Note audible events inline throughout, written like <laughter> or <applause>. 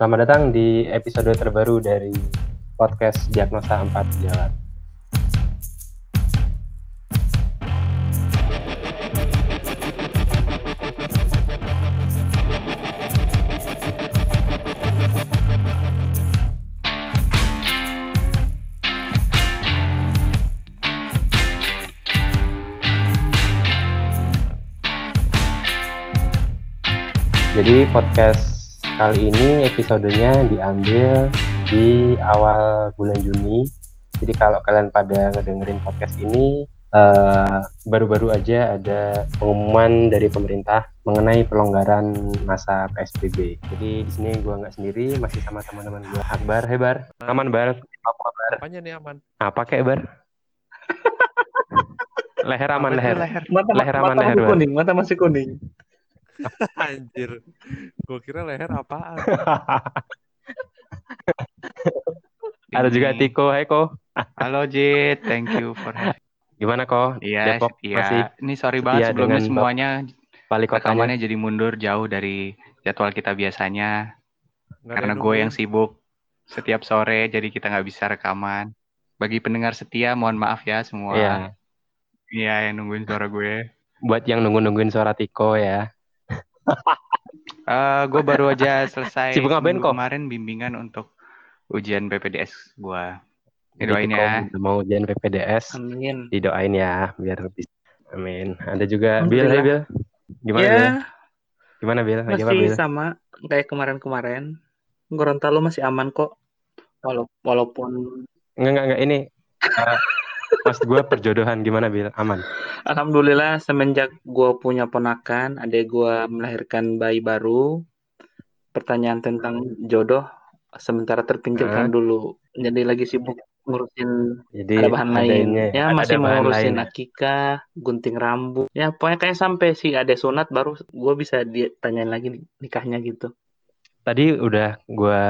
Selamat datang di episode terbaru dari podcast Diagnosa 4 Jalan. Jadi podcast kali ini episodenya diambil di awal bulan Juni. Jadi kalau kalian pada ngedengerin podcast ini eh, baru-baru aja ada pengumuman dari pemerintah mengenai pelonggaran masa PSBB. Jadi di sini gua nggak sendiri, masih sama teman-teman gua. Akbar, Hebar, aman Bar, apa kabar? Apanya nih aman? Apa kayak Bar? <laughs> leher aman leher. leher. Mata, Leher aman, mata leher, masih kuning, mata masih kuning. <laughs> Anjir. Gue kira leher apaan? <laughs> Ada juga. Tiko, hai Ko. Halo Jit, thank you for having Gimana Ko? Iya, Depok iya. masih Ini sorry banget sebelumnya semuanya balik kotanya. rekamannya jadi mundur jauh dari jadwal kita biasanya Nggak karena gue yang sibuk setiap sore jadi kita nggak bisa rekaman. Bagi pendengar setia mohon maaf ya semua. Iya. Iya, yang nungguin suara gue. Buat yang nunggu-nungguin suara Tiko ya. <laughs> Eh, gue baru aja selesai kemarin bimbingan untuk ujian PPDS gue. Didoain ya. mau ujian PPDS, Amin. didoain ya biar bisa. Amin. Ada juga Bill, hai Alhamdulillah. Bill. Gimana ya, Bill? Gimana apa masih Bill? sama kayak kemarin-kemarin. Gorontalo masih aman kok. Walau- walaupun Enggak, enggak, enggak ini. <laughs> Mas gue perjodohan gimana Bill? Aman. alhamdulillah semenjak gua punya ponakan, adek gua melahirkan bayi baru. Pertanyaan tentang jodoh sementara terpinggirkan Hah? dulu. Jadi lagi sibuk ngurusin Jadi ada bahan lain. Ya ada- masih ada bahan ngurusin lain. akikah, gunting rambut. Ya pokoknya kayak sampai sih ada sunat baru gua bisa ditanyain lagi nikahnya gitu. Tadi udah gue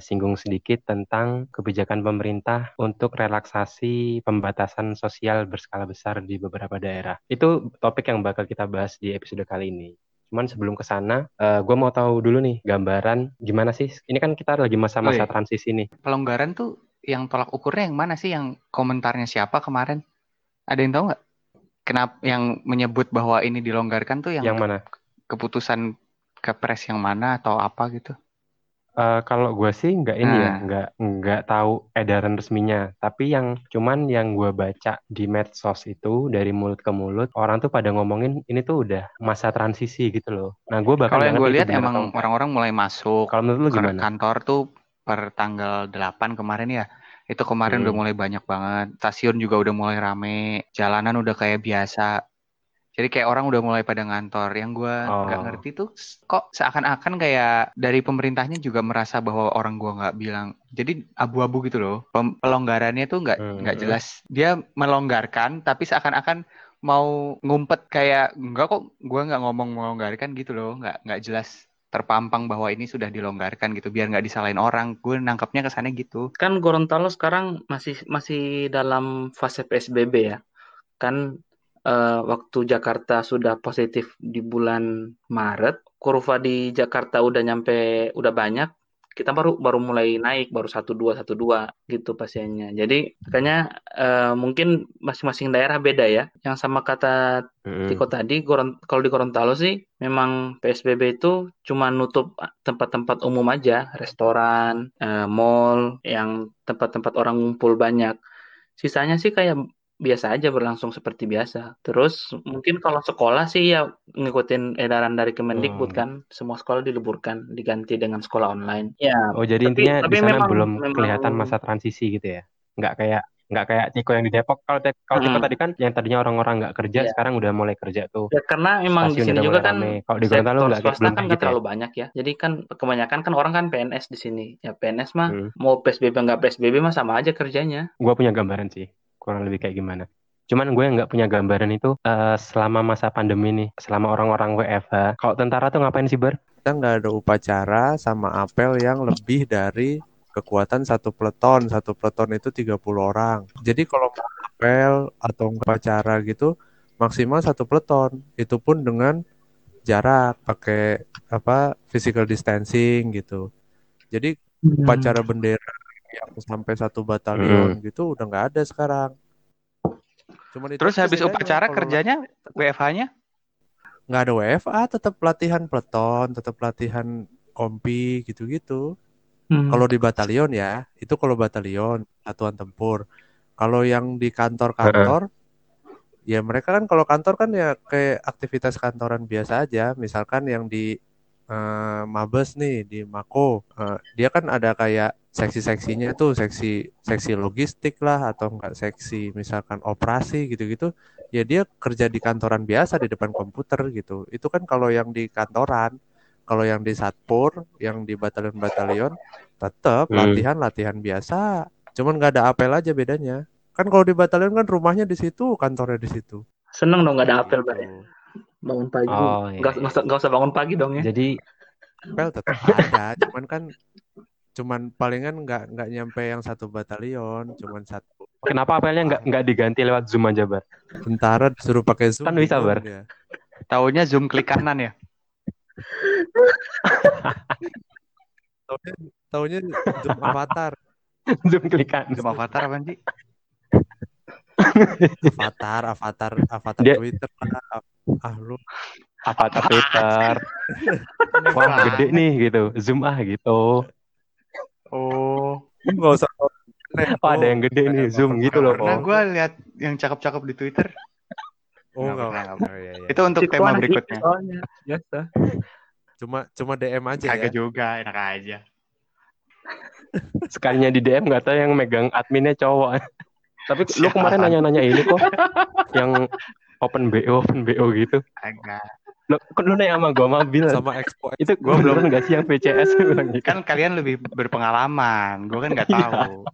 singgung sedikit tentang kebijakan pemerintah untuk relaksasi pembatasan sosial berskala besar di beberapa daerah. Itu topik yang bakal kita bahas di episode kali ini. Cuman sebelum ke sana, gue mau tahu dulu nih gambaran gimana sih? Ini kan kita lagi masa-masa Woi. transisi nih. Pelonggaran tuh yang tolak ukurnya yang mana sih? Yang komentarnya siapa kemarin? Ada yang tahu nggak? Kenapa yang menyebut bahwa ini dilonggarkan tuh yang, Yang mana? keputusan kepres yang mana atau apa gitu? Eh, kalau gue sih nggak ini ya, Nah. nggak nggak tahu edaran resminya. Tapi yang cuman yang gue baca di medsos itu dari mulut ke mulut orang tuh pada ngomongin ini tuh udah masa transisi gitu loh. Nah gue bahkan Kalau yang gue lihat emang orang-orang mulai masuk Kalau menurut lu ke gimana? kantor tuh per tanggal 8 kemarin ya. Itu kemarin Hmm. udah mulai banyak banget. Stasiun juga udah mulai rame. Jalanan udah kayak biasa. Jadi kayak orang udah mulai pada ngantor. Yang gue nggak Oh. ngerti tuh kok seakan-akan kayak dari pemerintahnya juga merasa bahwa orang gua nggak bilang. Jadi abu-abu gitu loh. Pelonggarannya tuh nggak Hmm. nggak jelas. Dia melonggarkan tapi seakan-akan mau ngumpet kayak enggak kok gua nggak ngomong melonggarkan gitu loh. Nggak nggak jelas terpampang bahwa ini sudah dilonggarkan gitu biar nggak disalahin orang. Gue nangkapnya kesannya gitu. Kan Gorontalo sekarang masih masih dalam fase PSBB ya. Kan eh, waktu Jakarta sudah positif di bulan Maret, kurva di Jakarta udah nyampe udah banyak, kita baru baru mulai naik baru satu dua satu dua gitu pasiennya. Jadi makanya eh, mungkin masing-masing daerah beda ya. Yang sama kata. Tiko tadi, kalau di Gorontalo sih memang PSBB itu cuma nutup tempat-tempat umum aja, restoran, eh, mall, yang tempat-tempat orang ngumpul banyak. Sisanya sih kayak biasa aja berlangsung seperti biasa. Terus mungkin kalau sekolah sih ya ngikutin edaran dari Kemendikbud Hmm. kan, semua sekolah diliburkan, diganti dengan sekolah online. Ya, Oh jadi Tapi- intinya tapi di sana memang- belum memang- kelihatan masa transisi gitu ya? Nggak kayak nggak kayak Tiko yang di Depok. Kalau Te- kalau Tiko Hmm. tadi kan yang tadinya orang-orang nggak kerja Iya. sekarang udah mulai kerja tuh. Ya karena emang di sini juga kan. Kalau di Gorontalo nggak swasta kan kayak nggak gitu ya? terlalu banyak ya. Jadi kan kebanyakan kan orang kan PNS di sini. Ya PNS mah Hmm. mau PSBB nggak PSBB mah sama aja kerjanya. Gue punya gambaran sih, kurang lebih kayak gimana. Cuman gue nggak punya gambaran itu eh, selama masa pandemi nih, selama orang-orang WFH. Kalau tentara tuh ngapain sih ber? Kita nggak ada upacara sama apel yang lebih dari kekuatan satu peleton. Satu peleton itu 30 orang. Jadi kalau mau apel atau upacara gitu maksimal satu peleton. Itu pun dengan jarak pakai apa physical distancing gitu. Jadi Hmm. upacara bendera yang sampai satu batalion gitu udah nggak ada sekarang. Cuman itu Terus habis upacara kalau kerjanya WFH-nya? nggak ada WFA, tetap latihan peleton, tetap latihan kompi gitu-gitu. Hmm. Kalau di batalion ya, itu kalau batalion, satuan tempur. Kalau yang di kantor-kantor, ya mereka kan kalau kantor kan ya kayak aktivitas kantoran biasa aja. Misalkan yang di eh, Mabes nih, di Mako, eh, dia kan ada kayak seksi-seksinya tuh, seksi seksi logistik lah atau enggak seksi misalkan operasi gitu-gitu. Ya dia kerja di kantoran biasa di depan komputer gitu. Itu kan kalau yang di kantoran. Kalau yang di Satpur, yang di batalion-batalion, tetap Hmm. latihan-latihan biasa. Cuman nggak ada apel aja bedanya. Kan kalau di batalion kan rumahnya di situ, kantornya di situ. Seneng dong nggak ada apel, Gitu. Bangun pagi. Oh, iya. Nggak nggak usah, nggak usah bangun pagi dong ya. Jadi Apel tetap ada, cuman kan cuman palingan nggak nggak nyampe yang satu batalion, cuman satu. kenapa apelnya nggak nggak diganti lewat Zoom aja, Bar? Tentara disuruh pakai Zoom. Kan bisa, bingung Bar. dia. Taunya zoom klik kanan ya. Taunya, taunya Zoom avatar, <laughs> Zoom klikan. Zoom avatar apa sih? Avatar, avatar, avatar Dia- Twitter. Ah, ah lu Avatar Twitter. Wah, gede nih gitu. Zoom ah gitu. Oh. nggak usah. Oh, ada yang gede nih, Zoom gitu loh. Pernah Oh. gue lihat yang cakep-cakep di Twitter. Oh Nggak nggak. pernah, nggak Oh, iya. Itu untuk tema berikutnya. Biasa. Cuma cuma DM aja ya. Kagak juga, enak aja. Sekalinya di DM nggak tahu yang megang adminnya cowok. Tapi lu kemarin nanya-nanya ini kok yang open BO, open BO gitu. Agak. Lu, lu nanya sama gua mobil? Sama Expo Itu Gua gua belum- nggak sih yang VCS bilang gitu. Kan kalian lebih berpengalaman. Gue kan nggak Iya. tahu.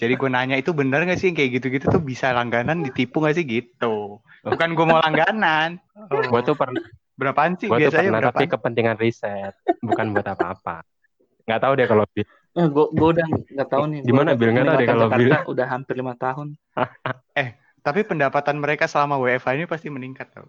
Jadi gue nanya itu bener gak sih yang kayak gitu-gitu tuh bisa langganan ditipu gak sih gitu? Bukan gue mau langganan. Oh. Gua tuh pernah, Berapaan sih gua tuh biasanya pernah berapa? tapi kepentingan riset, bukan buat apa-apa. Nggak tahu deh kalau. Eh, gua, gua udah nggak tahu nih. Gimana, udah Bil? Nggak tahu deh kalau Bil. Jakarta Udah hampir lima tahun. <laughs> Tapi pendapatan mereka selama WFH ini pasti meningkat tau.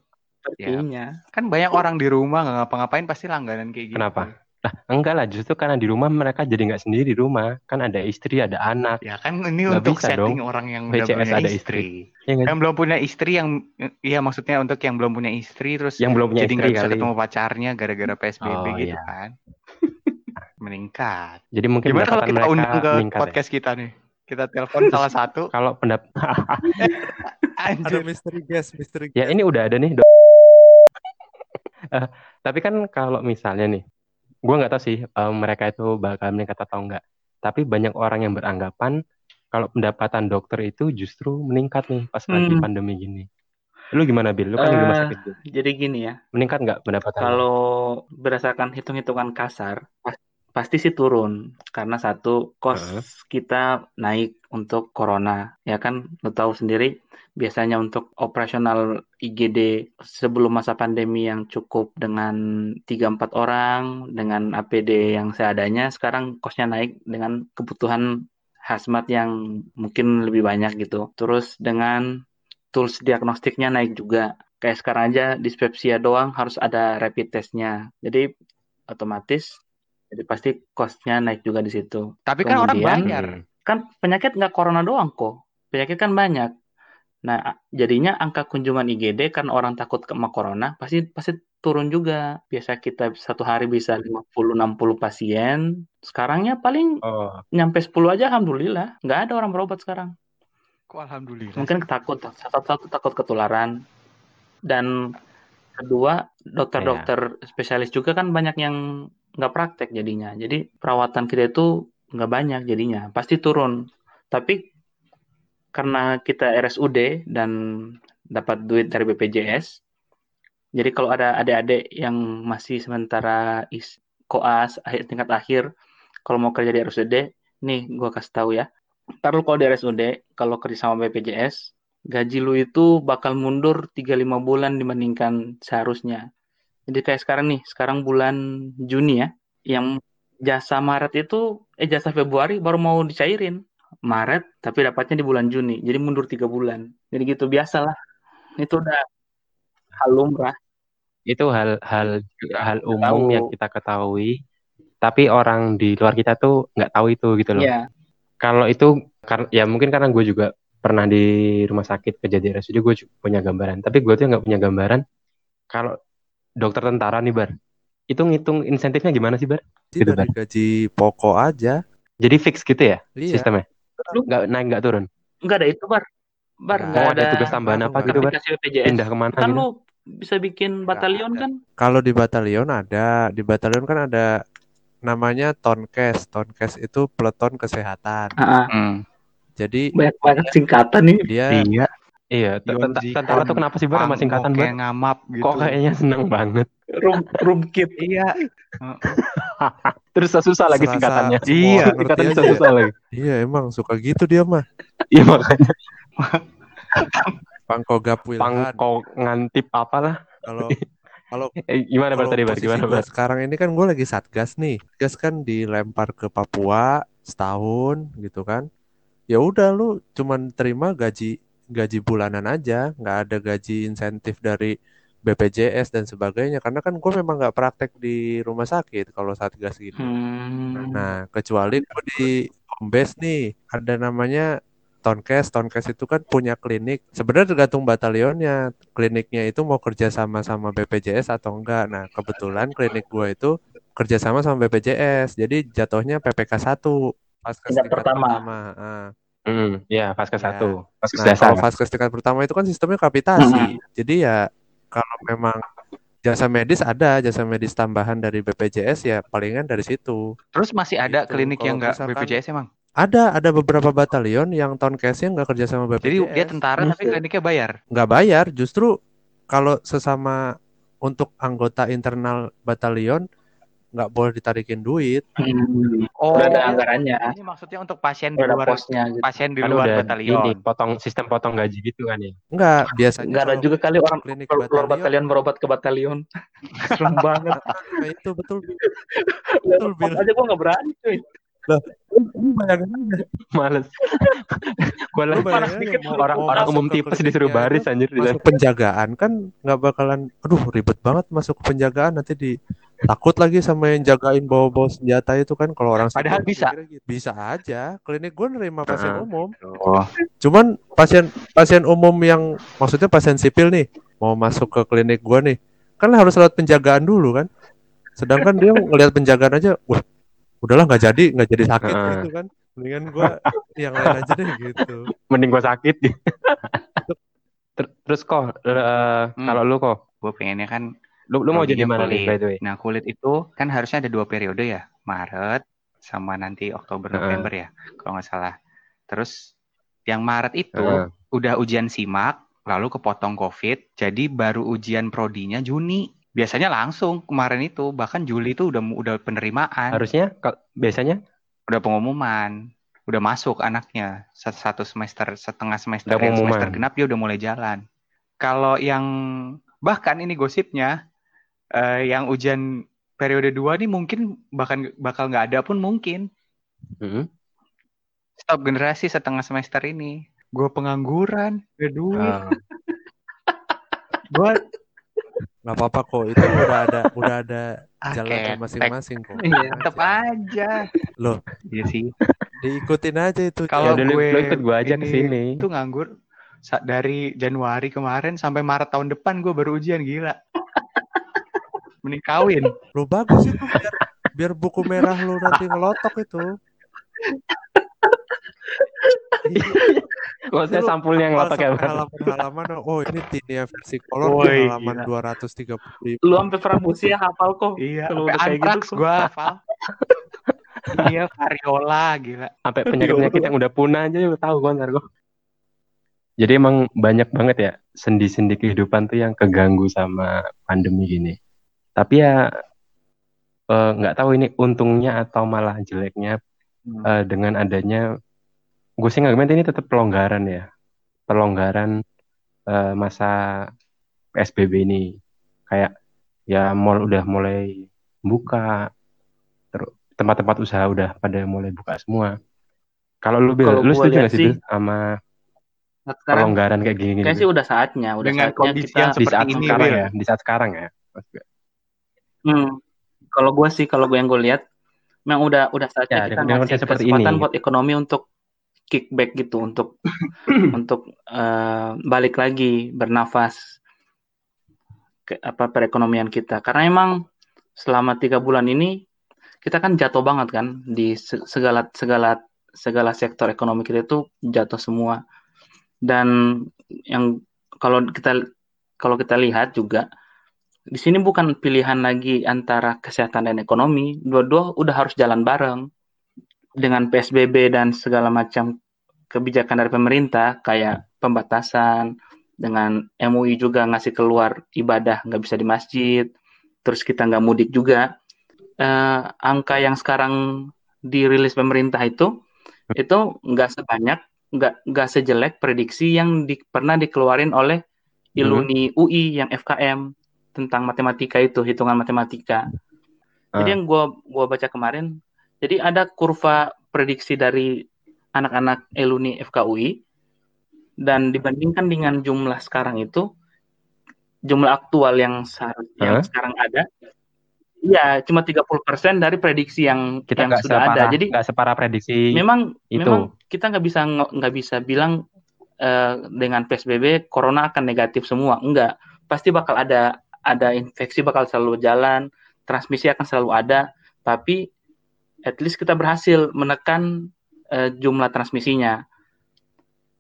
Ya. Sepertinya. Kan banyak orang di rumah nggak ngapa-ngapain pasti langganan kayak gitu. Kenapa? Nah, enggak lah, justru karena di rumah mereka jadi nggak sendiri di rumah. Kan ada istri, ada anak. Ya kan ini Nggak untuk bisa setting dong. orang yang udah punya ada istri. Ya nggak? Yang belum punya istri yang iya maksudnya untuk yang belum punya istri terus Yang belum punya jadi istri nggak bisa kali. ketemu pacarnya gara-gara PSBB Oh, gitu iya. kan. Meningkat. Jadi mungkin Gimana kalau kita undang ke meningkat ya. podcast kita nih? Kita telepon salah <laughs> satu. Kalau pendap <laughs> ada Anjir. mystery guest, mystery ya ini udah ada nih. Eh, tapi kan kalau misalnya nih, gua nggak tahu sih eh, mereka itu bakal meningkat atau enggak. Tapi banyak orang yang beranggapan kalau pendapatan dokter itu justru meningkat nih pas lagi Hmm. pandemi gini. Lu gimana, Bil? Lu kan di rumah sakit. Bil. Jadi gini ya. Meningkat nggak pendapatan? Kalau berdasarkan hitung-hitungan kasar, pasti sih turun karena satu kos kita naik untuk corona. Ya kan, lo tahu sendiri biasanya untuk operasional IGD sebelum masa pandemi yang cukup dengan 3-4 orang dengan APD yang seadanya, sekarang kosnya naik dengan kebutuhan hazmat yang mungkin lebih banyak gitu. Terus dengan tools diagnostiknya naik juga. Kayak sekarang aja dispepsia doang harus ada rapid testnya. Jadi otomatis jadi pasti costnya naik juga di situ. Tapi kan orang Kemudian- bayar. Kan penyakit nggak corona doang kok. Penyakit kan banyak. Nah, jadinya angka kunjungan IGD karena orang takut sama corona pasti pasti turun juga. Biasa kita satu hari bisa 50-60 pasien. Sekarangnya paling Oh, nyampe 10 aja alhamdulillah. Nggak ada orang berobat sekarang. Kok alhamdulillah. Mungkin takut satu-satu takut ketularan. Dan kedua, dokter-dokter spesialis juga kan banyak yang nggak praktek jadinya. Jadi perawatan kita itu nggak banyak jadinya. Pasti turun. Tapi karena kita RSUD dan dapat duit dari BPJS, jadi kalau ada adik-adik yang masih sementara is koas akhir tingkat akhir, kalau mau kerja di RSUD, nih gua kasih tahu ya. Ntar kalau di RSUD, kalau kerja sama BPJS, gaji lu itu bakal mundur 3-5 bulan dibandingkan seharusnya. Jadi kayak sekarang nih, sekarang bulan Juni ya, yang jasa Maret itu, eh jasa Februari baru mau dicairin. Maret, tapi dapatnya di bulan Juni. Jadi mundur 3 bulan. Jadi gitu, biasalah. Itu udah hal lumrah. itu hal hal hal umum Tahu. yang kita ketahui tapi orang di luar kita tuh nggak tahu itu gitu loh. Iya. Kalau itu ya mungkin karena gue juga pernah di rumah sakit kejadian RSUD gue punya gambaran. Tapi gue tuh nggak punya gambaran kalau dokter tentara nih bar, itu ngitung insentifnya gimana sih bar? Itu Gitu, dari gaji pokok aja. Jadi fix gitu ya Iya. sistemnya? Lu- Nggak naik nggak turun? Enggak ada itu, Bar. Bar, Nggak Oh ada ada tugas tambahan apa Nggak gitu bar? BPJS. Pindah ke mana Kan gitu? lu bisa bikin batalion kan? Kalau di batalion ada, di batalion kan ada namanya Tonkes. Tonkes itu peleton kesehatan. Heeh. Hmm. Jadi Banyak banget singkatan nih. dia Iya. Iya, Zikon, tentara tuh kenapa sih bar sama singkatan bar? kayak ngamap gitu. Kok kayaknya seneng banget. Room room kit. Iya. <laughs> Terus susah lagi Serasa singkatannya. Iya, singkatannya ya. susah lagi. iya emang suka gitu dia mah. <laughs> Iya makanya <laughs> Pangkogap Wilhan. pangkok ngantip apalah. Kalau kalau Eh, gimana bar tadi bar? Gimana bar? sekarang ini kan gue lagi satgas nih. Satgas kan dilempar ke Papua setahun gitu kan. Ya udah lu cuman terima gaji gaji bulanan aja, nggak ada gaji insentif dari BPJS dan sebagainya. Karena kan gue memang nggak praktek di rumah sakit kalau satgas gini. Hmm. Nah kecuali gue di home base nih ada namanya Tonkes, Tonkes itu kan punya klinik. Sebenarnya tergantung batalionnya. Kliniknya itu mau kerja sama sama BPJS atau enggak. Nah, kebetulan klinik gua itu kerja sama sama BPJS. Jadi jatuhnya PPK 1 Vaskes Tingkat tingkat pertama. Ah. Hmm, ya pas ke Ya. satu, pas ke Nah, dasar. kalau vaskes tingkat pertama itu kan sistemnya kapitasi. Jadi ya kalau memang jasa medis ada, jasa medis tambahan dari BPJS ya palingan dari situ. Terus masih ada Gitu. klinik yang Kalau nggak misalkan- BPJS emang? Ada, ada beberapa batalion yang Tonkesnya nggak kerja sama BPJS. Jadi dia tentara tapi kliniknya bayar. nggak bayar justru kalau sesama untuk anggota internal batalion nggak boleh ditarikin duit Hmm. Oh, Udah ada anggarannya. ini maksudnya untuk pasien di Udah luar posnya gitu. pasien di Kan luar batalion. ini potong sistem potong gaji gitu kan ya. nggak biasanya Enggak ada juga kali orang klinik keluar batalion batalion berobat ke batalion. <laughs> Serem banget. nah, itu betul betul Bil. aja gua nggak berani cuy. Bayangin aja Males. <laughs> Gua lah bayangin dikit aja mau- orang mau orang masuk umum tipes disuruh itu, baris anjir di masuk penjagaan kan nggak bakalan aduh ribet banget masuk ke penjagaan nanti di takut lagi sama yang jagain bawa-bawa senjata itu kan kalau orang Padahal sipil bisa. gitu. bisa aja klinik gue nerima pasien Heeh. umum Oh. Cuman pasien pasien umum yang maksudnya pasien sipil nih mau masuk ke klinik gua nih, kan harus lewat penjagaan dulu kan. Sedangkan dia ngelihat penjagaan aja, wah udahlah nggak jadi nggak jadi sakit Heeh. gitu kan. Mendingan gua yang lain aja deh gitu. mending gua sakit. Ter- Terus kok eh, Hmm. kalau lu kok Gue pengennya kan lu, lu mau jadi mana nih by the way? Nah, kulit itu kan harusnya ada dua periode ya, Maret sama nanti Oktober. November ya, kalau nggak salah. Terus yang Maret itu Heeh. udah ujian simak, lalu kepotong COVID, jadi baru ujian prodinya Juni. Biasanya langsung kemarin itu, bahkan Juli itu udah udah penerimaan, Harusnya biasanya udah pengumuman, udah masuk anaknya satu, semester setengah semester Udah semester genap dia udah mulai jalan. Kalau yang bahkan ini gosipnya eh, yang ujian periode 2 nih mungkin bahkan bakal nggak ada pun mungkin. Hmm. Stop generasi setengah semester ini. Gue pengangguran, gak duit. Ah, <laughs> Gue nggak apa-apa kok itu udah ada udah ada Ah, jalannya ketek. masing-masing kok. Iya, tetep aja. Loh. Iya sih. Diikutin aja itu. Kalau Ya gue ikut gua aja ini ke sini. Itu nganggur dari Januari kemarin sampai Maret tahun depan gue baru ujian gila. Mending kawin. Lu bagus itu biar biar buku merah lu nanti ngelotok itu. <laughs> Maksudnya Lu sampulnya yang lotok ya, halaman-halaman oh ini Tinia versi kolor Woi, halaman gila. 235 Lu sampai Pramusia hafal kok. Iya, Kalau sampai udah kayak gitu gue hafal. iya, variola gila. Sampai penyakit-penyakit yang udah punah aja lu tahu kan Sargo. Jadi emang banyak banget ya sendi-sendi kehidupan tuh yang keganggu sama pandemi gini. Tapi ya eh, nggak tahu ini untungnya atau malah jeleknya Hmm. eh, dengan adanya gue sih nggak ini tetap pelonggaran ya pelonggaran eh, masa PSBB ini kayak ya mall udah mulai buka terus tempat-tempat usaha udah pada mulai buka semua kalau lu Bil, lu setuju nggak sih sama Nah, sekarang pelonggaran kayak gini kayaknya sih udah saatnya, udah Dengan saatnya kondisi kita yang di saat seperti ini, sekarang Bil. ya di saat sekarang ya. Hmm. Kalau gue sih, kalau gue yang gue lihat, memang udah udah saatnya Ya, kita ngasih kesempatan ini. buat ekonomi untuk kickback gitu untuk <clears throat> untuk eh, balik lagi bernafas ke apa perekonomian kita karena emang selama tiga bulan ini kita kan jatuh banget kan di se- segala segala segala sektor ekonomi kita itu jatuh semua dan yang kalau kita kalau kita lihat juga di sini bukan pilihan lagi antara kesehatan dan ekonomi. Dua-dua udah harus jalan bareng. Dengan PSBB dan segala macam kebijakan dari pemerintah kayak pembatasan dengan MUI juga ngasih keluar ibadah nggak bisa di masjid terus kita nggak mudik juga. Eh, angka yang sekarang dirilis pemerintah itu itu nggak sebanyak nggak nggak sejelek prediksi yang di- pernah dikeluarin oleh Iluni UI yang FKM tentang matematika itu hitungan matematika jadi Ah. yang gua gua baca kemarin jadi ada kurva prediksi dari anak-anak Eluni FKUI dan dibandingkan dengan jumlah sekarang itu jumlah aktual yang seharus- yang sekarang ada Iya, cuma 30% dari prediksi yang Kita yang sudah separah, ada. Jadi nggak separah prediksi memang itu. memang kita nggak bisa nggak bisa bilang eh, dengan PSBB corona akan negatif semua. Enggak. Pasti bakal ada ada infeksi bakal selalu jalan, transmisi akan selalu ada, tapi at least kita berhasil menekan eh, jumlah transmisinya.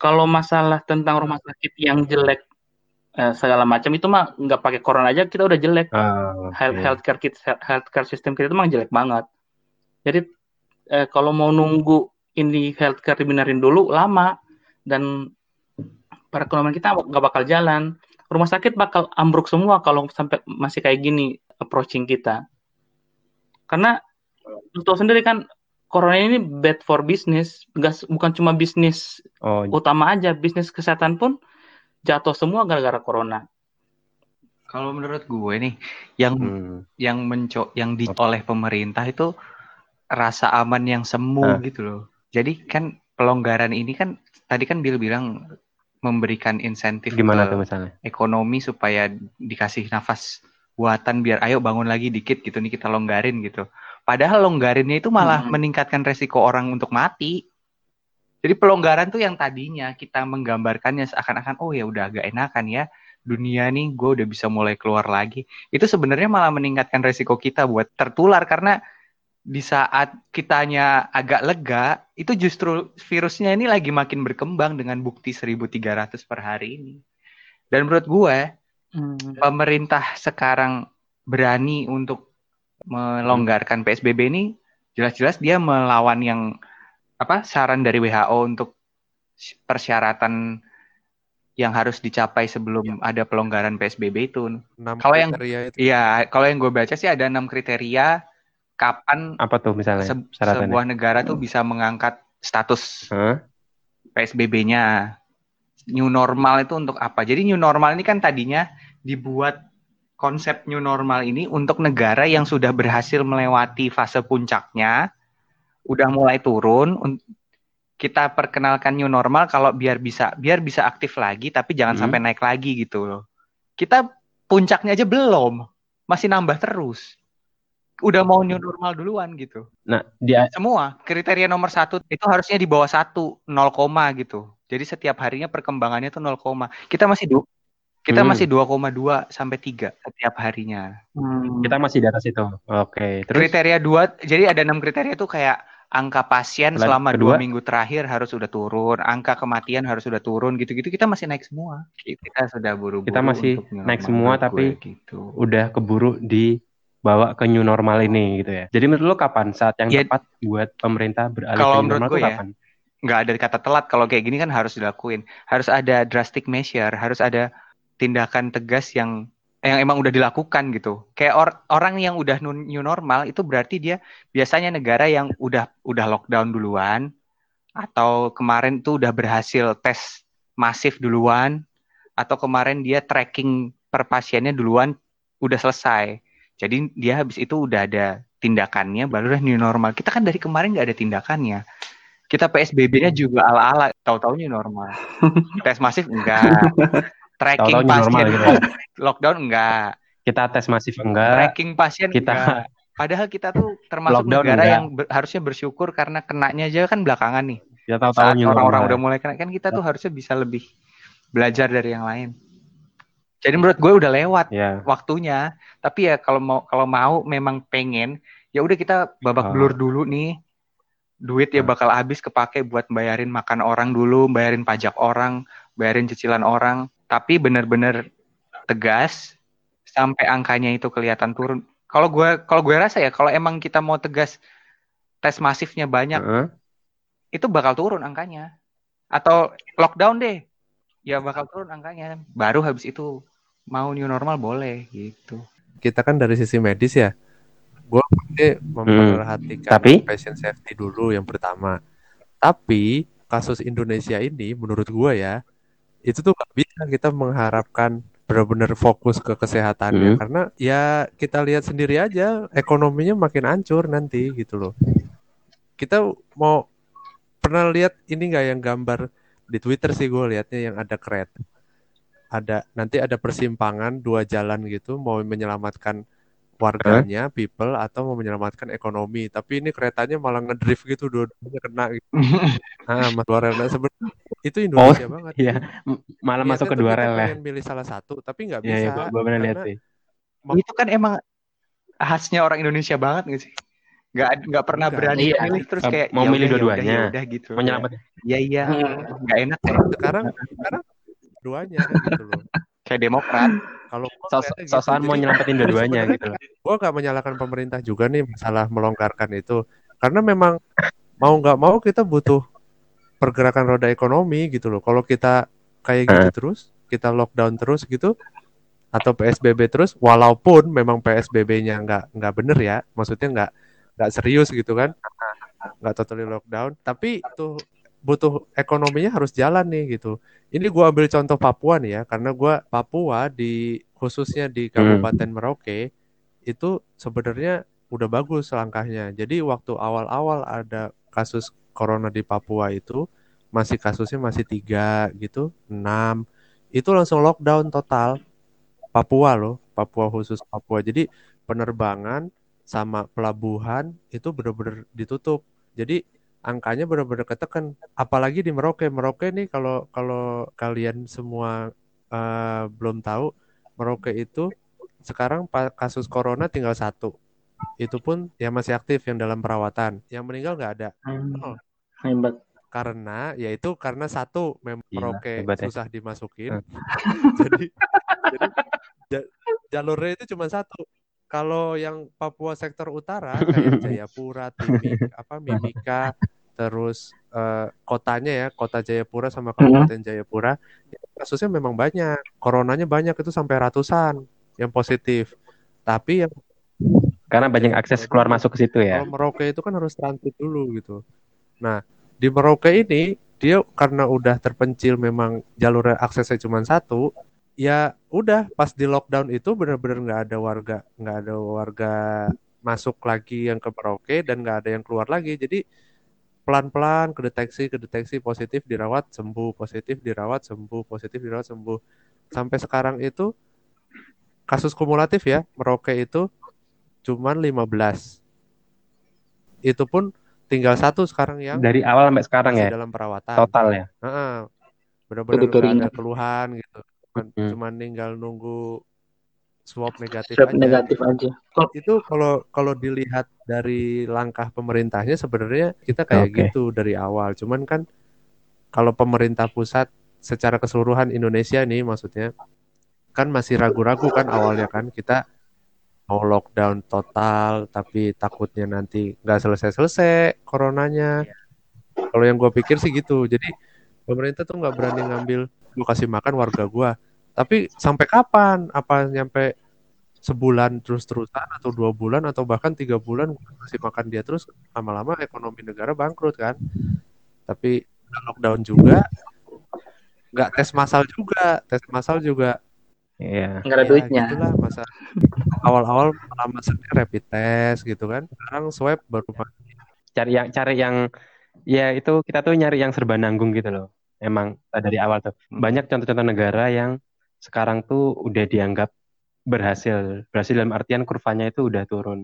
Kalau masalah tentang rumah sakit yang jelek eh, segala macam itu mah nggak pakai corona aja kita udah jelek Ah, oke. health healthcare kita healthcare system kita itu memang jelek banget. Jadi eh, kalau mau nunggu ini healthcare dibenerin dulu lama dan perekonomian kita nggak bakal jalan. Rumah sakit bakal ambruk semua kalau sampai masih kayak gini approaching kita. Karena lu tahu sendiri kan corona ini bad for business, nggak bukan cuma bisnis Oh, utama aja, bisnis kesehatan pun jatuh semua gara-gara corona. Kalau menurut gue nih, yang hmm. yang menco yang di oleh pemerintah itu rasa aman yang semu gitu loh. Jadi kan pelonggaran ini kan tadi kan Bill bilang memberikan insentif gimana ke tuh misalnya? ekonomi supaya dikasih nafas buatan biar ayo bangun lagi dikit gitu nih kita longgarin gitu. Padahal longgarinnya itu malah Hmm. meningkatkan resiko orang untuk mati. Jadi pelonggaran tuh yang tadinya kita menggambarkannya seakan-akan oh ya udah agak enakan ya dunia nih gue udah bisa mulai keluar lagi. Itu sebenarnya malah meningkatkan resiko kita buat tertular karena di saat kitanya agak lega itu justru virusnya ini lagi makin berkembang dengan bukti 1300 per hari ini. Dan menurut gue pemerintah sekarang berani untuk melonggarkan PSBB ini jelas-jelas dia melawan yang apa saran dari WHO untuk persyaratan yang harus dicapai sebelum ada pelonggaran PSBB itu. Kalau yang- itu. Iya, kalau yang gue baca sih ada enam kriteria kapan Apa tuh misalnya se- syaratannya? sebuah negara tuh bisa mengangkat status Hah? PSBB-nya. New normal itu untuk apa? Jadi new normal ini kan tadinya dibuat konsep new normal ini untuk negara yang sudah berhasil melewati fase puncaknya, udah mulai turun. un- Kita perkenalkan new normal kalau biar bisa biar bisa aktif lagi, tapi jangan Hmm. sampai naik lagi gitu loh. Kita puncaknya aja belum, masih nambah terus. Udah mau new normal duluan gitu Nah, dia semua kriteria nomor satu itu harusnya di bawah satu 0, koma gitu jadi setiap harinya perkembangannya tuh 0, koma. kita masih du kita Hmm. masih 2,2 sampai 3 setiap harinya Hmm. kita masih di atas itu. Oke, terus kriteria dua jadi ada enam kriteria tuh kayak angka pasien Lalu selama kedua? dua minggu terakhir harus sudah turun angka kematian harus sudah turun gitu-gitu kita masih naik semua kita sudah buru-buru Kita masih naik semua, tapi gue gitu udah keburu dibawa ke new normal ini gitu ya. Jadi menurut lo kapan? Saat yang Ya, tepat buat pemerintah beralih kalau ke new normal gue tuh ya, kapan? nggak ada kata telat. Kalau kayak gini kan harus dilakuin. Harus ada drastic measure harus ada tindakan tegas yang yang emang udah dilakukan gitu. Kayak or- orang yang udah new normal itu berarti dia biasanya negara yang udah udah lockdown duluan atau kemarin tuh udah berhasil tes masif duluan atau kemarin dia tracking per pasiennya duluan udah selesai jadi dia habis itu udah ada tindakannya baru udah new normal kita kan dari kemarin nggak ada tindakannya kita PSBB-nya juga ala-ala, tahu-tahu new normal. <laughs> Tes masif enggak. Tracking new pasien normal gitu ya. <laughs> lockdown enggak. Kita tes masif enggak, Tracking pasien kita enggak. Padahal kita tuh termasuk Lockdown negara enggak. yang ber- harusnya bersyukur karena kenanya aja kan belakangan nih. Ya tahu-tahu orang-orang udah mulai kena kan kita tuh harusnya bisa lebih belajar dari yang lain. Jadi menurut gue udah lewat Ya. waktunya. Tapi ya kalau mau kalau mau memang pengen ya udah kita babak Ah. belur dulu nih. Duit ya bakal habis kepake buat bayarin makan orang dulu, bayarin pajak orang, bayarin cicilan orang. Tapi bener-bener tegas sampai angkanya itu kelihatan turun. Kalau gue kalau gue rasa ya kalau emang kita mau tegas tes masifnya banyak Heeh. itu bakal turun angkanya. Atau lockdown deh. Ya bakal turun angkanya. Baru habis itu mau new normal boleh gitu. kita kan dari sisi medis ya gue pasti memperhatikan Tapi? patient safety dulu yang pertama tapi kasus Indonesia ini menurut gue ya itu tuh gak bisa kita mengharapkan benar-benar fokus ke kesehatannya Hmm. karena ya kita lihat sendiri aja ekonominya makin hancur nanti gitu loh kita mau pernah lihat ini nggak yang gambar di Twitter sih gue liatnya yang ada kereta ada nanti ada persimpangan dua jalan gitu mau menyelamatkan warganya people atau mau menyelamatkan ekonomi tapi ini keretanya malah ngedrift gitu dua-duanya kena gitu. <laughs> ah mas dua rel Nah, sebenarnya itu Indonesia banget Iya. Malah Niatnya masuk ke dua rel ya. milih salah satu tapi nggak Iya, bisa iya, gua, gua pernah lihat karena sih. Itu kan emang khasnya orang Indonesia banget gak sih? Nggak nggak pernah Enggak. berani Iya. milih terus Eh, kayak mau ya milih ya dua-duanya. ya udah gitu. Menyelamatkan. Iya iya. Nggak enak ya. sekarang sekarang duanya gitu loh Kayak Demokrat. kalau gua Sos ngeliatnya gitu. sosokan mau nyelamatin <laughs> dua-duanya gitu loh. gue gak menyalahkan pemerintah juga nih masalah melonggarkan itu karena memang mau nggak mau kita butuh pergerakan roda ekonomi gitu loh kalau kita kayak gitu Eh. terus kita lockdown terus gitu atau PSBB terus walaupun memang PSBB-nya nggak nggak bener ya maksudnya nggak nggak serius gitu kan nggak totally lockdown tapi tuh butuh ekonominya harus jalan nih gitu ini gua ambil contoh Papua nih ya karena gua Papua di khususnya di Kabupaten Merauke itu sebenarnya udah bagus langkahnya. Jadi waktu awal-awal ada kasus corona di Papua itu masih kasusnya masih tiga gitu, enam itu langsung lockdown total Papua loh, Papua khusus Papua. Jadi penerbangan sama pelabuhan itu benar-benar ditutup. Jadi angkanya benar-benar ketekan. Apalagi di Merauke. Merauke nih kalau kalau kalian semua eh, belum tahu, Merauke itu sekarang kasus corona tinggal satu. Itu pun ya masih aktif yang dalam perawatan. Yang meninggal nggak ada. Hmm, hebat. Karena yaitu karena satu memang Gila, Merauke ya. susah dimasukin. Hmm. <laughs> jadi jadi ja- jalurnya itu cuma satu. Kalau yang Papua sektor utara <laughs> kayak Jayapura, Timik, apa Mimika, terus eh, kotanya ya, kota Jayapura sama Kabupaten Jayapura, ya, kasusnya memang banyak. Coronanya banyak itu sampai ratusan yang positif. Tapi yang Karena banyak akses keluar masuk ke situ ya. kalau Merauke itu kan harus transit dulu gitu. Nah, di Merauke ini dia karena udah terpencil memang jalur aksesnya cuma satu, ya udah pas di lockdown itu benar-benar nggak ada warga nggak ada warga masuk lagi yang ke Merauke dan nggak ada yang keluar lagi. Jadi pelan-pelan kedeteksi kedeteksi positif dirawat sembuh positif dirawat sembuh positif dirawat sembuh sampai sekarang itu kasus kumulatif ya Merauke itu cuman 15 itu pun tinggal satu sekarang yang Dari awal sampai sekarang masih ya. dalam perawatan Total ya. Heeh. benar-benar Jadi nggak ada keluhan gitu cuman, Hmm. cuman tinggal nunggu swab negatif Swab aja negatif aja. Kok itu kalau kalau dilihat dari langkah pemerintahnya sebenarnya kita kayak Oke. gitu dari awal. Cuman kan kalau pemerintah pusat secara keseluruhan Indonesia nih maksudnya kan masih ragu-ragu kan awalnya kan kita mau lockdown total tapi takutnya nanti nggak selesai-selesai coronanya. Kalau yang gue pikir sih gitu. Jadi pemerintah tuh nggak berani ngambil gue kasih makan warga gua. Tapi sampai kapan? Apa nyampe sebulan terus-terusan atau dua bulan atau bahkan tiga bulan gua kasih makan dia terus lama-lama ekonomi negara bangkrut kan? Tapi lockdown juga, nggak tes massal juga, tes massal juga Iya. nggak ada ya duitnya. gitulah masa awal-awal malah masuknya rapid test gitu kan. Sekarang swab baru Cari yang cari yang ya itu kita tuh nyari yang serba nanggung gitu loh. Emang eh, dari awal tuh. Hmm. Banyak contoh-contoh negara yang sekarang tuh udah dianggap berhasil. Berhasil dalam artian kurvanya itu udah turun.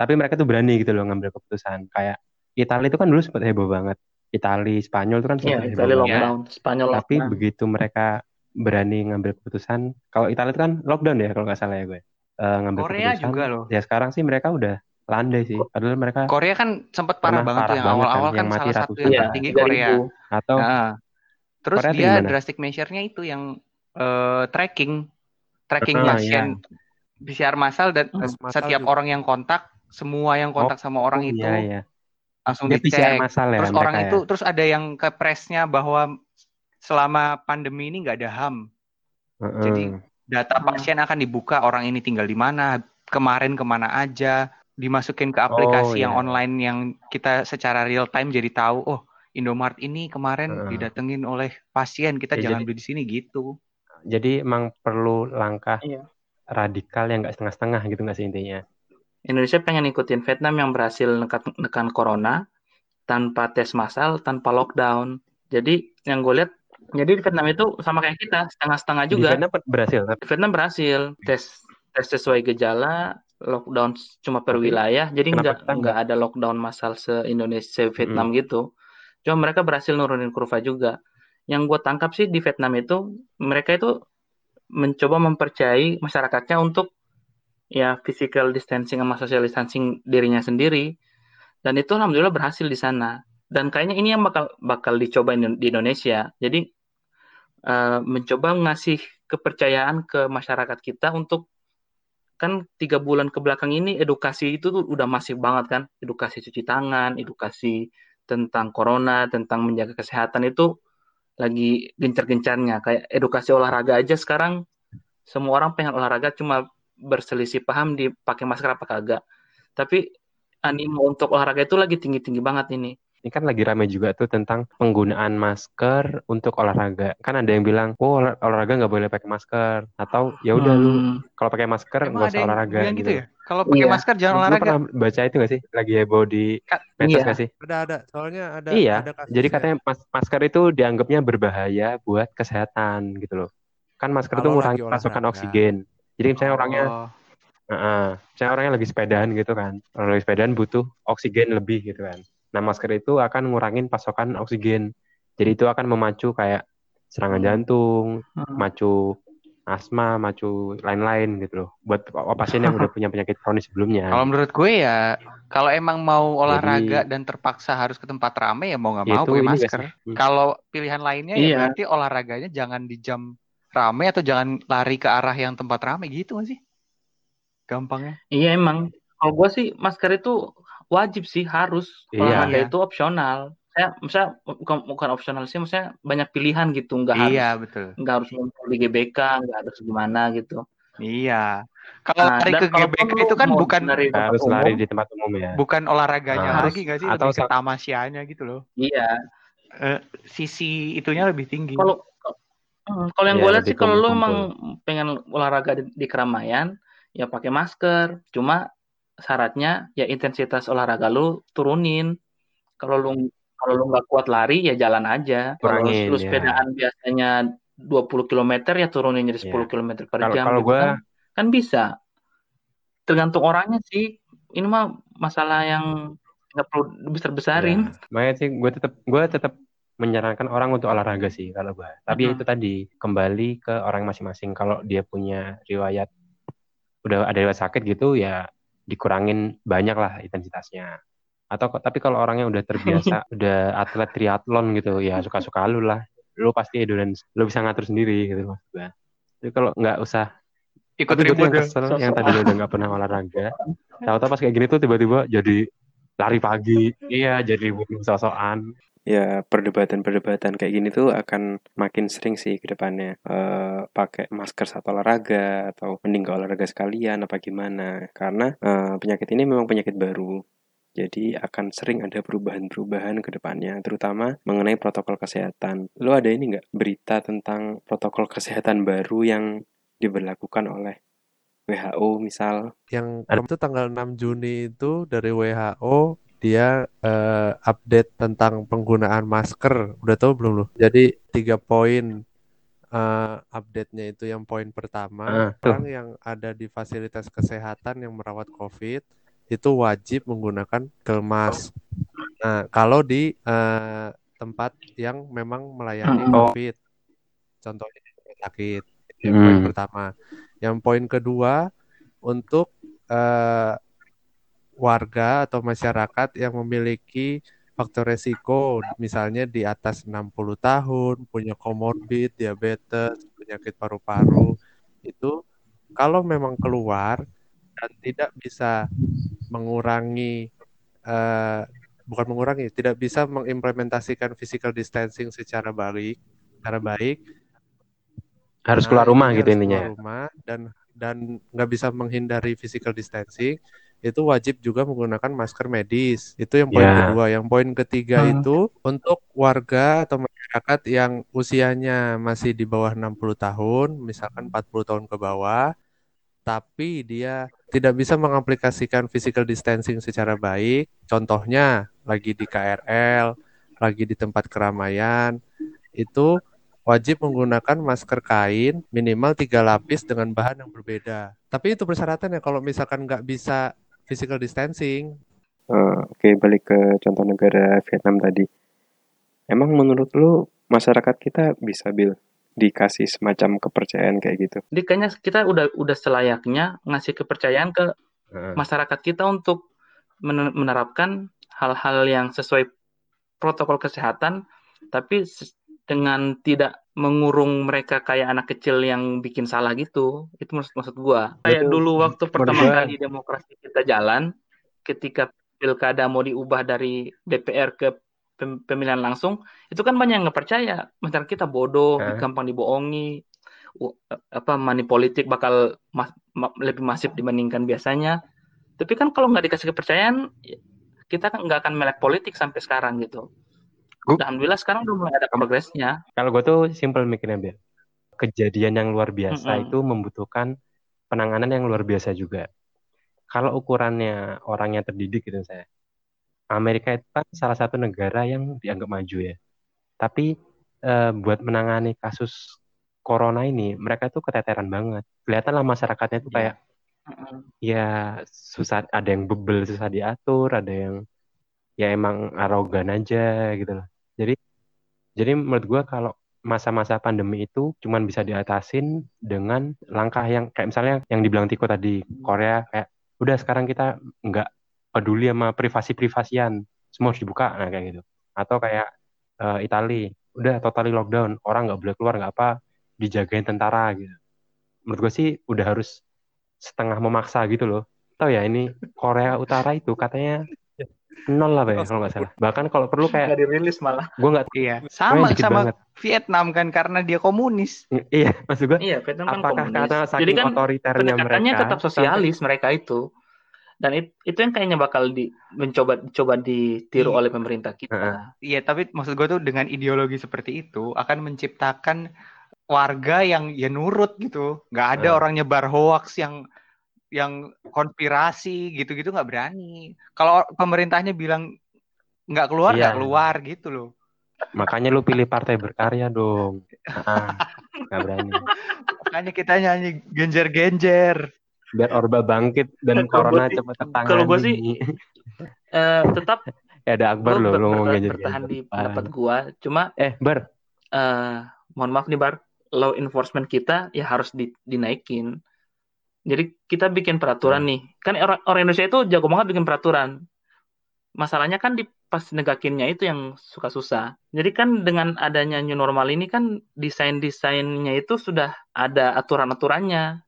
tapi mereka tuh berani gitu loh ngambil keputusan kayak Italia itu kan dulu sempat heboh banget Italia Spanyol itu kan sempat heboh Italia banget lockdown, Spanyol tapi lockdown. begitu mereka berani ngambil keputusan kalau Italia itu kan lockdown ya kalau nggak salah ya gue Eh, ngambil Korea keputusan juga loh. ya sekarang sih mereka udah landai sih padahal mereka Korea kan sempat parah banget tuh parah yang kan, awal-awal yang kan mati salah satu yang Iya, tertinggi 3000. Korea. atau Nah, terus Korea dia gimana? drastic measure-nya itu yang eh, tracking, tracking Ah, pasien PCR massal dan Tes massal setiap juga. orang yang kontak, semua yang kontak sama orang Oh, itu iya iya langsung dia PCR dicek. massal ya Terus mereka orang ya? itu, terus ada yang ke pressnya bahwa selama pandemi ini nggak ada HAM. Heeh. Jadi data pasien akan dibuka orang ini tinggal di mana, kemarin ke mana aja, dimasukin ke aplikasi Oh, yang iya. online yang kita secara real time jadi tahu, oh Indomart ini kemarin Heeh. didatengin oleh pasien, kita Ya, jangan jadi- beli di sini gitu. jadi emang perlu langkah Iya. radikal yang nggak setengah-setengah gitu nggak sih intinya Indonesia pengen ikutin Vietnam yang berhasil nekan, nekan corona tanpa tes massal, tanpa lockdown. Jadi yang gue lihat, jadi di Vietnam itu sama kayak kita, setengah-setengah di juga. Vietnam berhasil tapi Di Vietnam berhasil tes tes sesuai gejala, lockdown cuma per wilayah, jadi nggak nggak ada lockdown massal se Indonesia Vietnam gitu. Cuma mereka berhasil nurunin kurva juga. Yang gue tangkap sih di Vietnam itu mereka itu mencoba mempercayai masyarakatnya untuk ya physical distancing sama social distancing dirinya sendiri. Dan itu alhamdulillah berhasil di sana. Dan kayaknya ini yang bakal bakal dicoba di Indonesia. Jadi eh, mencoba ngasih kepercayaan ke masyarakat kita untuk kan tiga bulan ke belakang ini edukasi itu tuh udah masif banget kan. Edukasi cuci tangan edukasi tentang corona tentang menjaga kesehatan itu lagi gencar-gencarnya. Kayak edukasi olahraga aja sekarang semua orang pengen olahraga cuma berselisih paham di pakai masker apa kagak. Tapi animo untuk olahraga itu lagi tinggi-tinggi banget ini ini kan lagi ramai juga tuh tentang penggunaan masker untuk olahraga kan ada yang bilang oh olah- olahraga nggak boleh pakai masker atau ya udah lu Hmm, kalau pakai masker nggak usah olahraga gitu gitu ya? Kalau pakai Iya. masker jangan Lu olahraga. pernah baca itu nggak sih lagi heboh di medsos iya. nggak sih Ada ada, soalnya ada iya ada kasusnya. jadi katanya mas- masker itu dianggapnya berbahaya buat kesehatan gitu loh kan masker itu ngurangi pasokan oksigen jadi misalnya orangnya Oh, Heeh. Misalnya orangnya lagi sepedaan gitu kan. Orang lagi sepedaan butuh oksigen lebih gitu kan. Nah, masker itu akan ngurangin pasokan oksigen. Jadi itu akan memacu kayak serangan Hmm. jantung, Hmm. macu asma, macu lain-lain gitu loh. Buat pasien yang udah <laughs> punya penyakit kronis sebelumnya. Kalau menurut gue ya, kalau emang mau olahraga Jadi- dan terpaksa harus ke tempat ramai ya mau nggak Ya mau pakai masker. Hmm. Kalau pilihan lainnya ya Iya. berarti olahraganya jangan di jam ramai atau jangan lari ke arah yang tempat ramai gitu nggak sih? Gampangnya. iya emang kalau gue sih masker itu wajib sih harus Iya. olahraga Iya. itu opsional saya misalnya bukan bukan opsional sih maksudnya banyak pilihan gitu nggak harus Iya betul. nggak harus ngumpul di GBK nggak harus gimana gitu Iya. Kalau Nah, lari ke GBK itu kan bukan lari di tempat Harus lari umum, di tempat umum ya. bukan olahraganya Ah. lagi nggak sih? Atau Lebih tamasianya gitu loh. iya Eh, sisi itunya lebih tinggi. kalau Hmm, kalau yang Iya, gue lihat sih kalau lu kumpul-kumpul. emang pengen olahraga di, di keramaian ya pakai masker cuma syaratnya ya intensitas olahraga lu turunin kalau lu kalau lu nggak kuat lari ya jalan aja kalau lu ya. sepedaan biasanya 20 km ya turunin jadi 10 Ya. km per Kalau- jam kalau gitu gua- kan. kan bisa tergantung orangnya sih ini mah masalah yang nggak perlu besar besarin Ya, makanya sih gue tetap gue tetap menyarankan orang untuk olahraga sih kalau gue. Tapi Mhm. itu tadi kembali ke orang masing-masing. Kalau dia punya riwayat udah ada riwayat sakit gitu ya dikurangin banyak lah intensitasnya. Atau tapi kalau orangnya udah terbiasa <laughs> udah atlet triathlon gitu ya suka-suka lu lah. Lu pasti endurance, lu bisa ngatur sendiri gitu maksud gue. Jadi kalau nggak usah Ikut tapi gue tuh yang ribut. kesel Sosok. yang tadinya udah nggak pernah olahraga. Tahu-tahu pas kayak gini tuh tiba-tiba jadi lari pagi. Iya, jadi ribut sosokan. Ya perdebatan-perdebatan kayak gini tuh akan makin sering sih ke depannya. Eh, pakai masker saat olahraga atau mending gak olahraga sekalian apa gimana. Karena eh, penyakit ini memang penyakit baru. Jadi akan sering ada perubahan-perubahan ke depannya terutama mengenai protokol kesehatan. Lo ada ini nggak berita tentang protokol kesehatan baru yang diberlakukan oleh WHO misal? Yang Ada- itu tanggal 6 Juni itu dari WHO dia eh, update tentang penggunaan masker. Udah tahu belum lu? Jadi tiga poin eh, update-nya itu yang poin pertama Ah, tuh. orang yang ada di fasilitas kesehatan yang merawat COVID itu wajib menggunakan kemas. Nah, kalau di eh, tempat yang memang melayani Mm-mm. COVID, contohnya di rumah sakit, itu yang poin Hmm. pertama. Yang poin kedua untuk eh, warga atau masyarakat yang memiliki faktor resiko, misalnya di atas 60 tahun, punya komorbid, diabetes, penyakit paru-paru, itu kalau memang keluar dan tidak bisa mengurangi eh, bukan mengurangi, tidak bisa mengimplementasikan physical distancing secara baik, secara baik, Harus nah, keluar rumah intinya gitu harus intinya. keluar rumah dan dan nggak bisa menghindari physical distancing, itu wajib juga menggunakan masker medis. Itu yang poin Ya. kedua. Yang poin ketiga Hmm. itu untuk warga atau masyarakat yang usianya masih di bawah 60 tahun, misalkan 40 tahun ke bawah, tapi dia tidak bisa mengaplikasikan physical distancing secara baik, contohnya lagi di KRL, lagi di tempat keramaian, itu wajib menggunakan masker kain minimal tiga lapis dengan bahan yang berbeda. Tapi itu persyaratannya kalau misalkan nggak bisa physical distancing, Eh, Oke, balik ke contoh negara Vietnam tadi. Emang menurut lu masyarakat kita bisa bil dikasih semacam kepercayaan kayak gitu? Jadi kayaknya kita udah udah selayaknya ngasih kepercayaan ke masyarakat kita untuk men- menerapkan hal-hal yang sesuai protokol kesehatan, tapi dengan tidak mengurung mereka kayak anak kecil yang bikin salah gitu. Itu maksud maksud gua. Kayak Itu dulu waktu pertama gua- kali demokrasi kita jalan, ketika pilkada mau diubah dari DPR ke pem- pemilihan langsung, itu kan banyak yang nggak percaya. Masyarakat kita bodoh, Hah? gampang dibohongi, apa money politik bakal mas- ma- lebih masif dibandingkan biasanya. Tapi kan kalau nggak dikasih kepercayaan, ya, kita kan nggak akan melek politik sampai sekarang gitu. Gu- Alhamdulillah sekarang udah mulai ada progresnya. Kalau gue tuh simple mikirnya, Bil. Kejadian yang luar biasa Mm-mm. itu membutuhkan penanganan yang luar biasa juga. Kalau ukurannya orang yang terdidik gitu saya. Amerika itu kan salah satu negara yang dianggap maju ya. Tapi eh, buat menangani kasus corona ini, mereka tuh keteteran banget. Kelihatan lah masyarakatnya tuh Iya. kayak ya susah, ada yang bebel susah diatur, ada yang ya emang arogan aja gitu loh. Jadi jadi menurut gua kalau masa-masa pandemi itu cuman bisa diatasin dengan langkah yang kayak misalnya yang dibilang Tiko tadi Korea kayak udah sekarang kita nggak peduli sama privasi-privasian semua harus dibuka nah kayak gitu. Atau kayak eh, Itali udah totally lockdown orang nggak boleh keluar nggak apa dijagain tentara gitu. Menurut gue sih udah harus setengah memaksa gitu loh. Tahu ya ini Korea Utara itu katanya nol lah ya kalau nggak salah bahkan kalau perlu kayak Nggak dirilis malah. gue nggak Iya, sama sama banget. Vietnam kan karena dia komunis. iya maksud gue Iya, Vietnam kan apakah komunis. karena Jadi saking kan otoriternya pendekatannya mereka tetap sosialis mereka itu. Dan it- itu yang kayaknya bakal di, mencoba coba ditiru Iya. oleh pemerintah kita. Heeh. Iya, tapi maksud gue tuh dengan ideologi seperti itu akan menciptakan warga yang ya nurut gitu. Nggak ada Hmm. orang nyebar hoax yang yang konspirasi gitu-gitu nggak berani. Kalau pemerintahnya bilang nggak keluar nggak Iya. keluar gitu loh. makanya lu pilih partai berkarya dong ah nggak berani Makanya kita nyanyi genjer-genjer. biar orba bangkit dan Kalau corona cepat tertangani kalau gua sih, Eh, tetap ya ada Akbar gue loh lu ngomong bertahan, gadget bertahan di pendapat gua. Cuma eh Bar eh mohon maaf nih Bar, law enforcement kita ya harus di- dinaikin. Jadi kita bikin peraturan nih. Kan orang, orang Indonesia itu jago banget bikin peraturan. Masalahnya kan di pas negakinnya itu yang suka susah. Jadi kan dengan adanya new normal ini kan desain-desainnya itu sudah ada aturan-aturannya.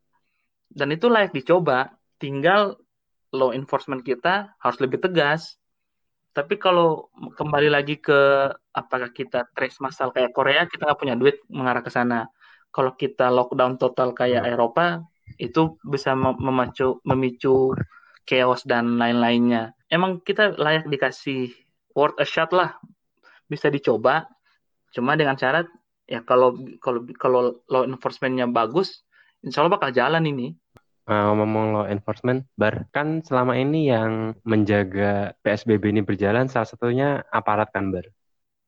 Dan itu layak dicoba. Tinggal law enforcement kita harus lebih tegas. Tapi kalau kembali lagi ke apakah kita trace masal kayak Korea, kita nggak punya duit mengarah ke sana. Kalau kita lockdown total kayak Eropa, itu bisa mem- memacu, memicu chaos dan lain-lainnya. Emang kita layak dikasih worth a shot lah, bisa dicoba. Cuma dengan syarat ya kalau kalau kalau law enforcementnya bagus, insya Allah bakal jalan ini. Eh, ngomong law enforcement Bar kan selama ini yang menjaga PSBB ini berjalan salah satunya aparat kan Bar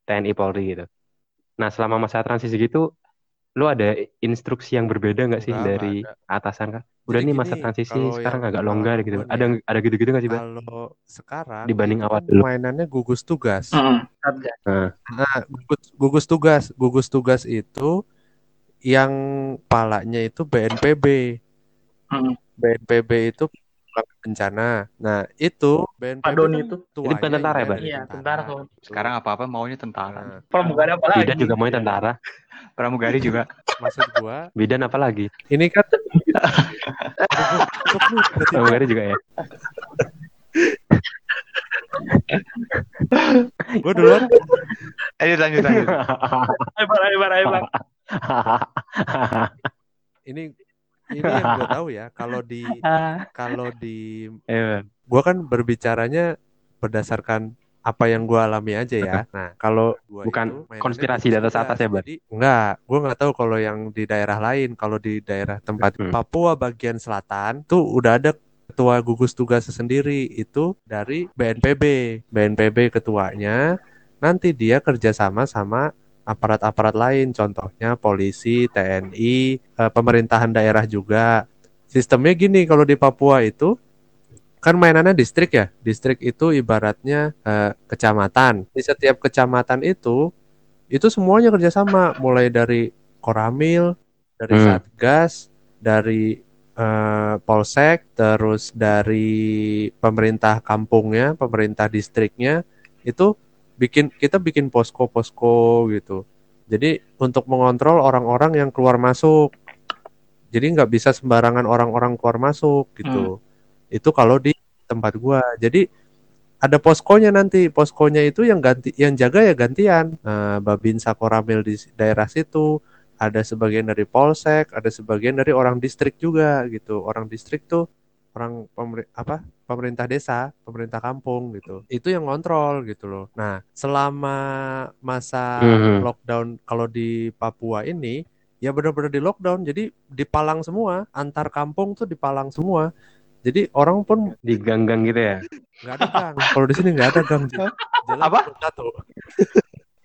TNI Polri gitu nah selama masa transisi gitu lu ada instruksi yang berbeda nggak sih Enggak, dari enggak atasan kan? Udah Jadi nih masa gini, transisi sekarang agak longgar gitu. nih Ada ada gitu-gitu nggak sih, Bang? kalau sekarang Dibanding awal dulu. mainannya gugus tugas. Satgas. Nah, Nah, gugus, gugus tugas, gugus tugas itu yang palanya itu BNPB. Mm-mm. BNPB itu bencana. Nah, itu BNPB Pak Doni kan itu. Bukan tuanya tentara ya, Bang? dari Iya, tentara kawan. Sekarang apa-apa maunya tentara. Nah, Pramugari apa lagi? Bidan juga mau tentara. <laughs> Pramugari juga. maksud gua Bidan apa lagi? ini kan <laughs> Pramugari juga ya. gua duluan. Ayo lanjut lanjut. Ayo, Bang, ayo, ayo, Bang. Ini ini yang gua tahu ya, kalau di <laughs> kalau di Eh, gua kan berbicaranya berdasarkan apa yang gua alami aja ya. Nah, kalau gua Bukan itu konspirasi di atas ya? Jadi enggak, gua nggak tahu kalau yang di daerah lain. Kalau di daerah tempat Hmm. Papua bagian selatan tuh udah ada ketua gugus tugas sendiri itu dari BNPB. BNPB ketuanya nanti dia kerjasama sama aparat-aparat lain, contohnya polisi, TNI, eh, pemerintahan daerah juga. Sistemnya gini kalau di Papua itu kan mainannya distrik ya. Distrik itu ibaratnya eh, kecamatan. Di setiap kecamatan itu itu semuanya kerjasama, mulai dari Koramil, dari Hmm. Satgas, dari eh, Polsek, terus dari pemerintah kampungnya, pemerintah distriknya itu bikin kita bikin posko-posko gitu. Jadi untuk mengontrol orang-orang yang keluar masuk. Jadi nggak bisa sembarangan orang-orang keluar masuk gitu. Itu kalau di tempat gua. Jadi ada poskonya nanti. Poskonya itu yang ganti yang jaga ya gantian. Eh, Babinsa Koramil di daerah situ, ada sebagian dari Polsek, ada sebagian dari orang distrik juga gitu. Orang distrik tuh orang pemer- apa pemerintah desa, pemerintah kampung gitu. Itu yang ngontrol gitu loh. Nah, selama masa Mhm. lockdown kalau di Papua ini ya benar-benar di lockdown. Jadi dipalang semua, antar kampung tuh dipalang semua. Jadi orang pun di gang-gang gitu ya. nggak ada gang. Kalau di sini nggak ada gang. Jalan Apa? cuma satu.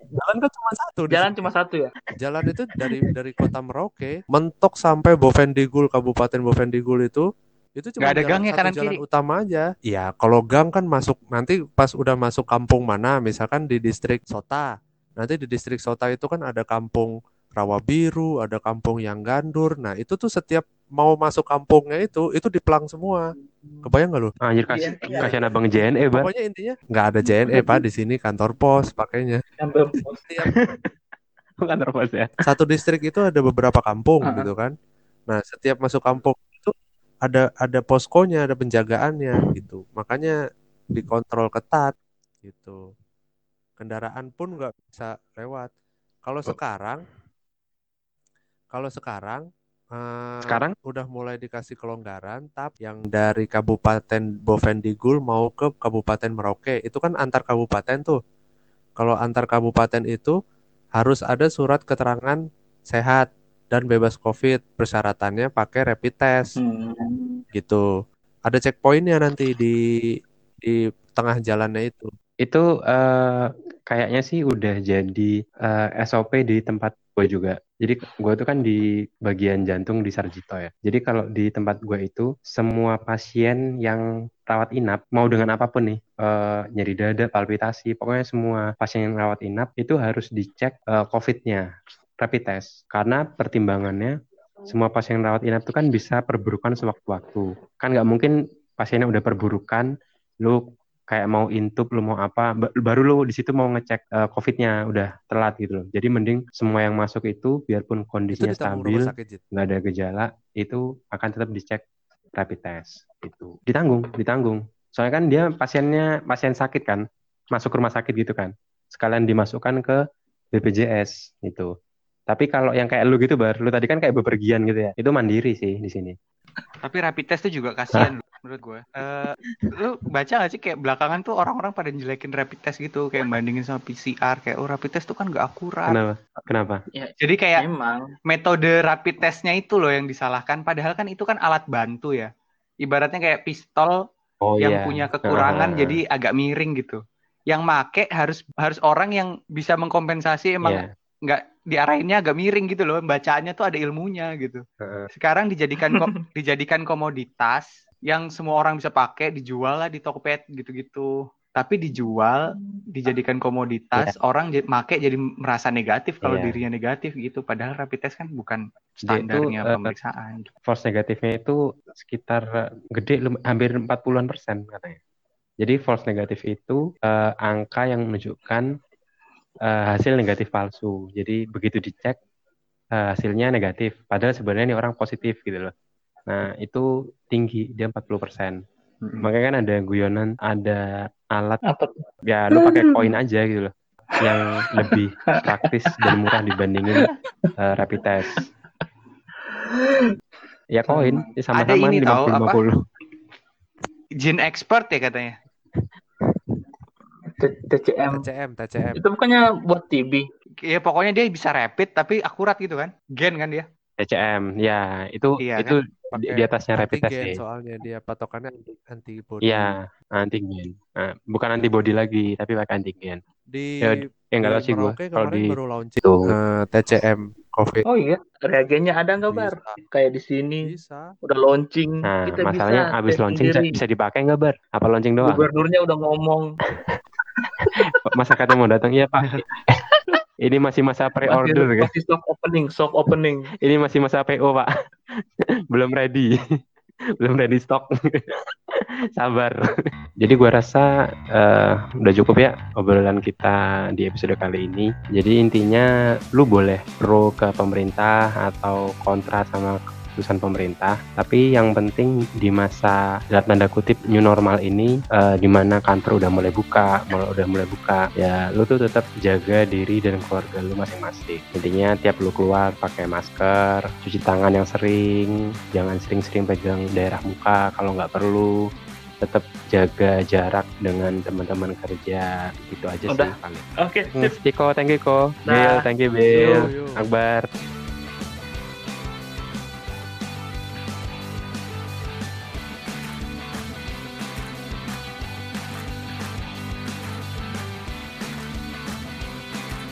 Jalan kan cuma satu. Jalan cuma satu ya. Jalan itu dari dari kota Merauke mentok sampai Bovendigul Kabupaten Bovendigul itu itu cuma ada jalan gangnya satu kanan jalan kiri. utama aja. Iya, kalau gang kan masuk nanti pas udah masuk kampung mana, misalkan di distrik Sota. Nanti di distrik Sota itu kan ada kampung Rawa Biru, ada kampung yang Gandur. Nah, itu tuh setiap mau masuk kampungnya itu itu diplang semua. Kebayang nggak lu? Anjir kasih Iya, iya. kasihan abang JNE, Bang. Pokoknya intinya nggak ada JNE Pak di sini kantor pos pakainya. Sampai Setiap <laughs> Bukan terpos ya. satu distrik itu ada beberapa kampung Ah. gitu kan. Nah, setiap masuk kampung ada ada poskonya, ada penjagaannya gitu. Makanya dikontrol ketat gitu. Kendaraan pun nggak bisa lewat. Kalau sekarang kalau sekarang eh, Sekarang udah mulai dikasih kelonggaran, tapi yang dari Kabupaten Bovendigul mau ke Kabupaten Merauke itu kan antar kabupaten tuh. Kalau antar kabupaten itu harus ada surat keterangan sehat dan bebas COVID. Persyaratannya pakai rapid test Hmm. gitu. Ada checkpointnya nanti di di tengah jalannya itu. itu eh, kayaknya sih udah jadi eh, SOP di tempat gue juga. Jadi gue tuh kan di bagian jantung di Sarjito ya. Jadi kalau di tempat gue itu semua pasien yang rawat inap mau dengan apa pun nih eh, nyeri dada, palpitasi, pokoknya semua pasien yang rawat inap itu harus dicek eh, COVID-nya rapid test karena pertimbangannya semua pasien yang rawat inap itu kan bisa perburukan sewaktu-waktu. Kan nggak mungkin pasiennya udah perburukan, lu kayak mau intub lu mau apa ba- baru lu di situ mau ngecek eh, COVID-nya udah telat gitu loh. Jadi mending semua yang masuk itu biarpun Itu kondisinya ditanggung stabil, nggak ada gejala, itu akan tetap dicek rapid test itu. Ditanggung, ditanggung. Soalnya kan dia pasiennya pasien sakit kan, masuk rumah sakit gitu kan. Sekalian dimasukkan ke BPJS gitu. Tapi kalau yang kayak lu gitu, Bar, lu tadi kan kayak bepergian gitu ya. Itu mandiri sih di sini. Tapi rapid test tuh juga kasihan menurut gue. Eh, lu baca gak sih kayak belakangan tuh orang-orang pada jelekin rapid test gitu, kayak bandingin sama PCR, kayak oh rapid test tuh kan gak akurat. Kenapa? Kenapa? Jadi kayak Memang. metode rapid testnya itu loh yang disalahkan, padahal kan itu kan alat bantu ya. Ibaratnya kayak pistol Oh yang iya. punya kekurangan Heeh. jadi agak miring gitu. Yang make harus harus orang yang bisa mengkompensasi emang nggak diarahinnya agak miring gitu loh. Bacaannya tuh ada ilmunya gitu. Heeh. Sekarang dijadikan ko- <laughs> dijadikan komoditas yang semua orang bisa pakai, dijual lah di Tokopedia gitu-gitu. Tapi dijual, dijadikan komoditas, orang jadi make jadi merasa negatif kalau Iya. dirinya negatif gitu. Padahal rapid test kan bukan Dia itu, standarnya eh, pemeriksaan. false negatifnya itu sekitar eh, gede hampir 40-an persen katanya. Jadi false negatif itu eh, angka yang menunjukkan eh, hasil negatif palsu. Jadi begitu dicek eh, hasilnya negatif, padahal sebenarnya ini orang positif gitu loh. Nah, itu tinggi, dia 40 persen. Mm-mm. Makanya kan ada guyonan, ada alat, Apa ya lu pakai koin aja gitu loh, yang lebih praktis dan murah dibandingin eh, rapid test. Ya koin, sama-sama ini tahu, 50-50. Jin expert ya katanya. T- TCM. TCM, TCM. Itu bukannya buat TB. Ya pokoknya dia bisa rapid tapi akurat gitu kan. Gen kan dia. TCM, ya itu Iya, itu di, Pakai di atasnya rapid test antigen ya. soalnya dia patokannya anti antibody. Iya, antigen. Nah, bukan antibody lagi, tapi pakai antigen. Di Ya, Ya nggak tahu sih gue Merauke kalau di baru launching itu. eh, TCM COVID. Oh iya, reagennya ada nggak bar? Bisa. Kayak di sini Bisa. udah launching, Nah, kita masalahnya bisa abis launching bisa, sendiri. bisa dipakai nggak bar? Apa launching doang? Gubernurnya udah ngomong <laughs> <laughs> Masa kata mau datang? Iya pak. <laughs> Ini masih masa masih, pre-order kan? masih soft opening, soft opening. Ini masih masa PO pak. <laughs> Belum ready. Belum ready stok. Sabar. Jadi gua rasa eh, udah cukup ya obrolan kita di episode kali ini. Jadi intinya lu boleh pro ke pemerintah atau kontra sama keputusan pemerintah. Tapi yang penting di masa dalam tanda kutip new normal ini, eh, di mana kantor udah mulai buka, mulai udah mulai buka, ya lu tuh tetap jaga diri dan keluarga lu masing-masing. Intinya tiap lu keluar pakai masker, cuci tangan yang sering, jangan sering-sering pegang daerah muka kalau nggak perlu. Tetap jaga jarak dengan teman-teman kerja gitu aja Udah. sih paling. Oke, sip. Ciko, thank you Ko. Dah. Bill, thank you Bill. Yo, yo. Akbar.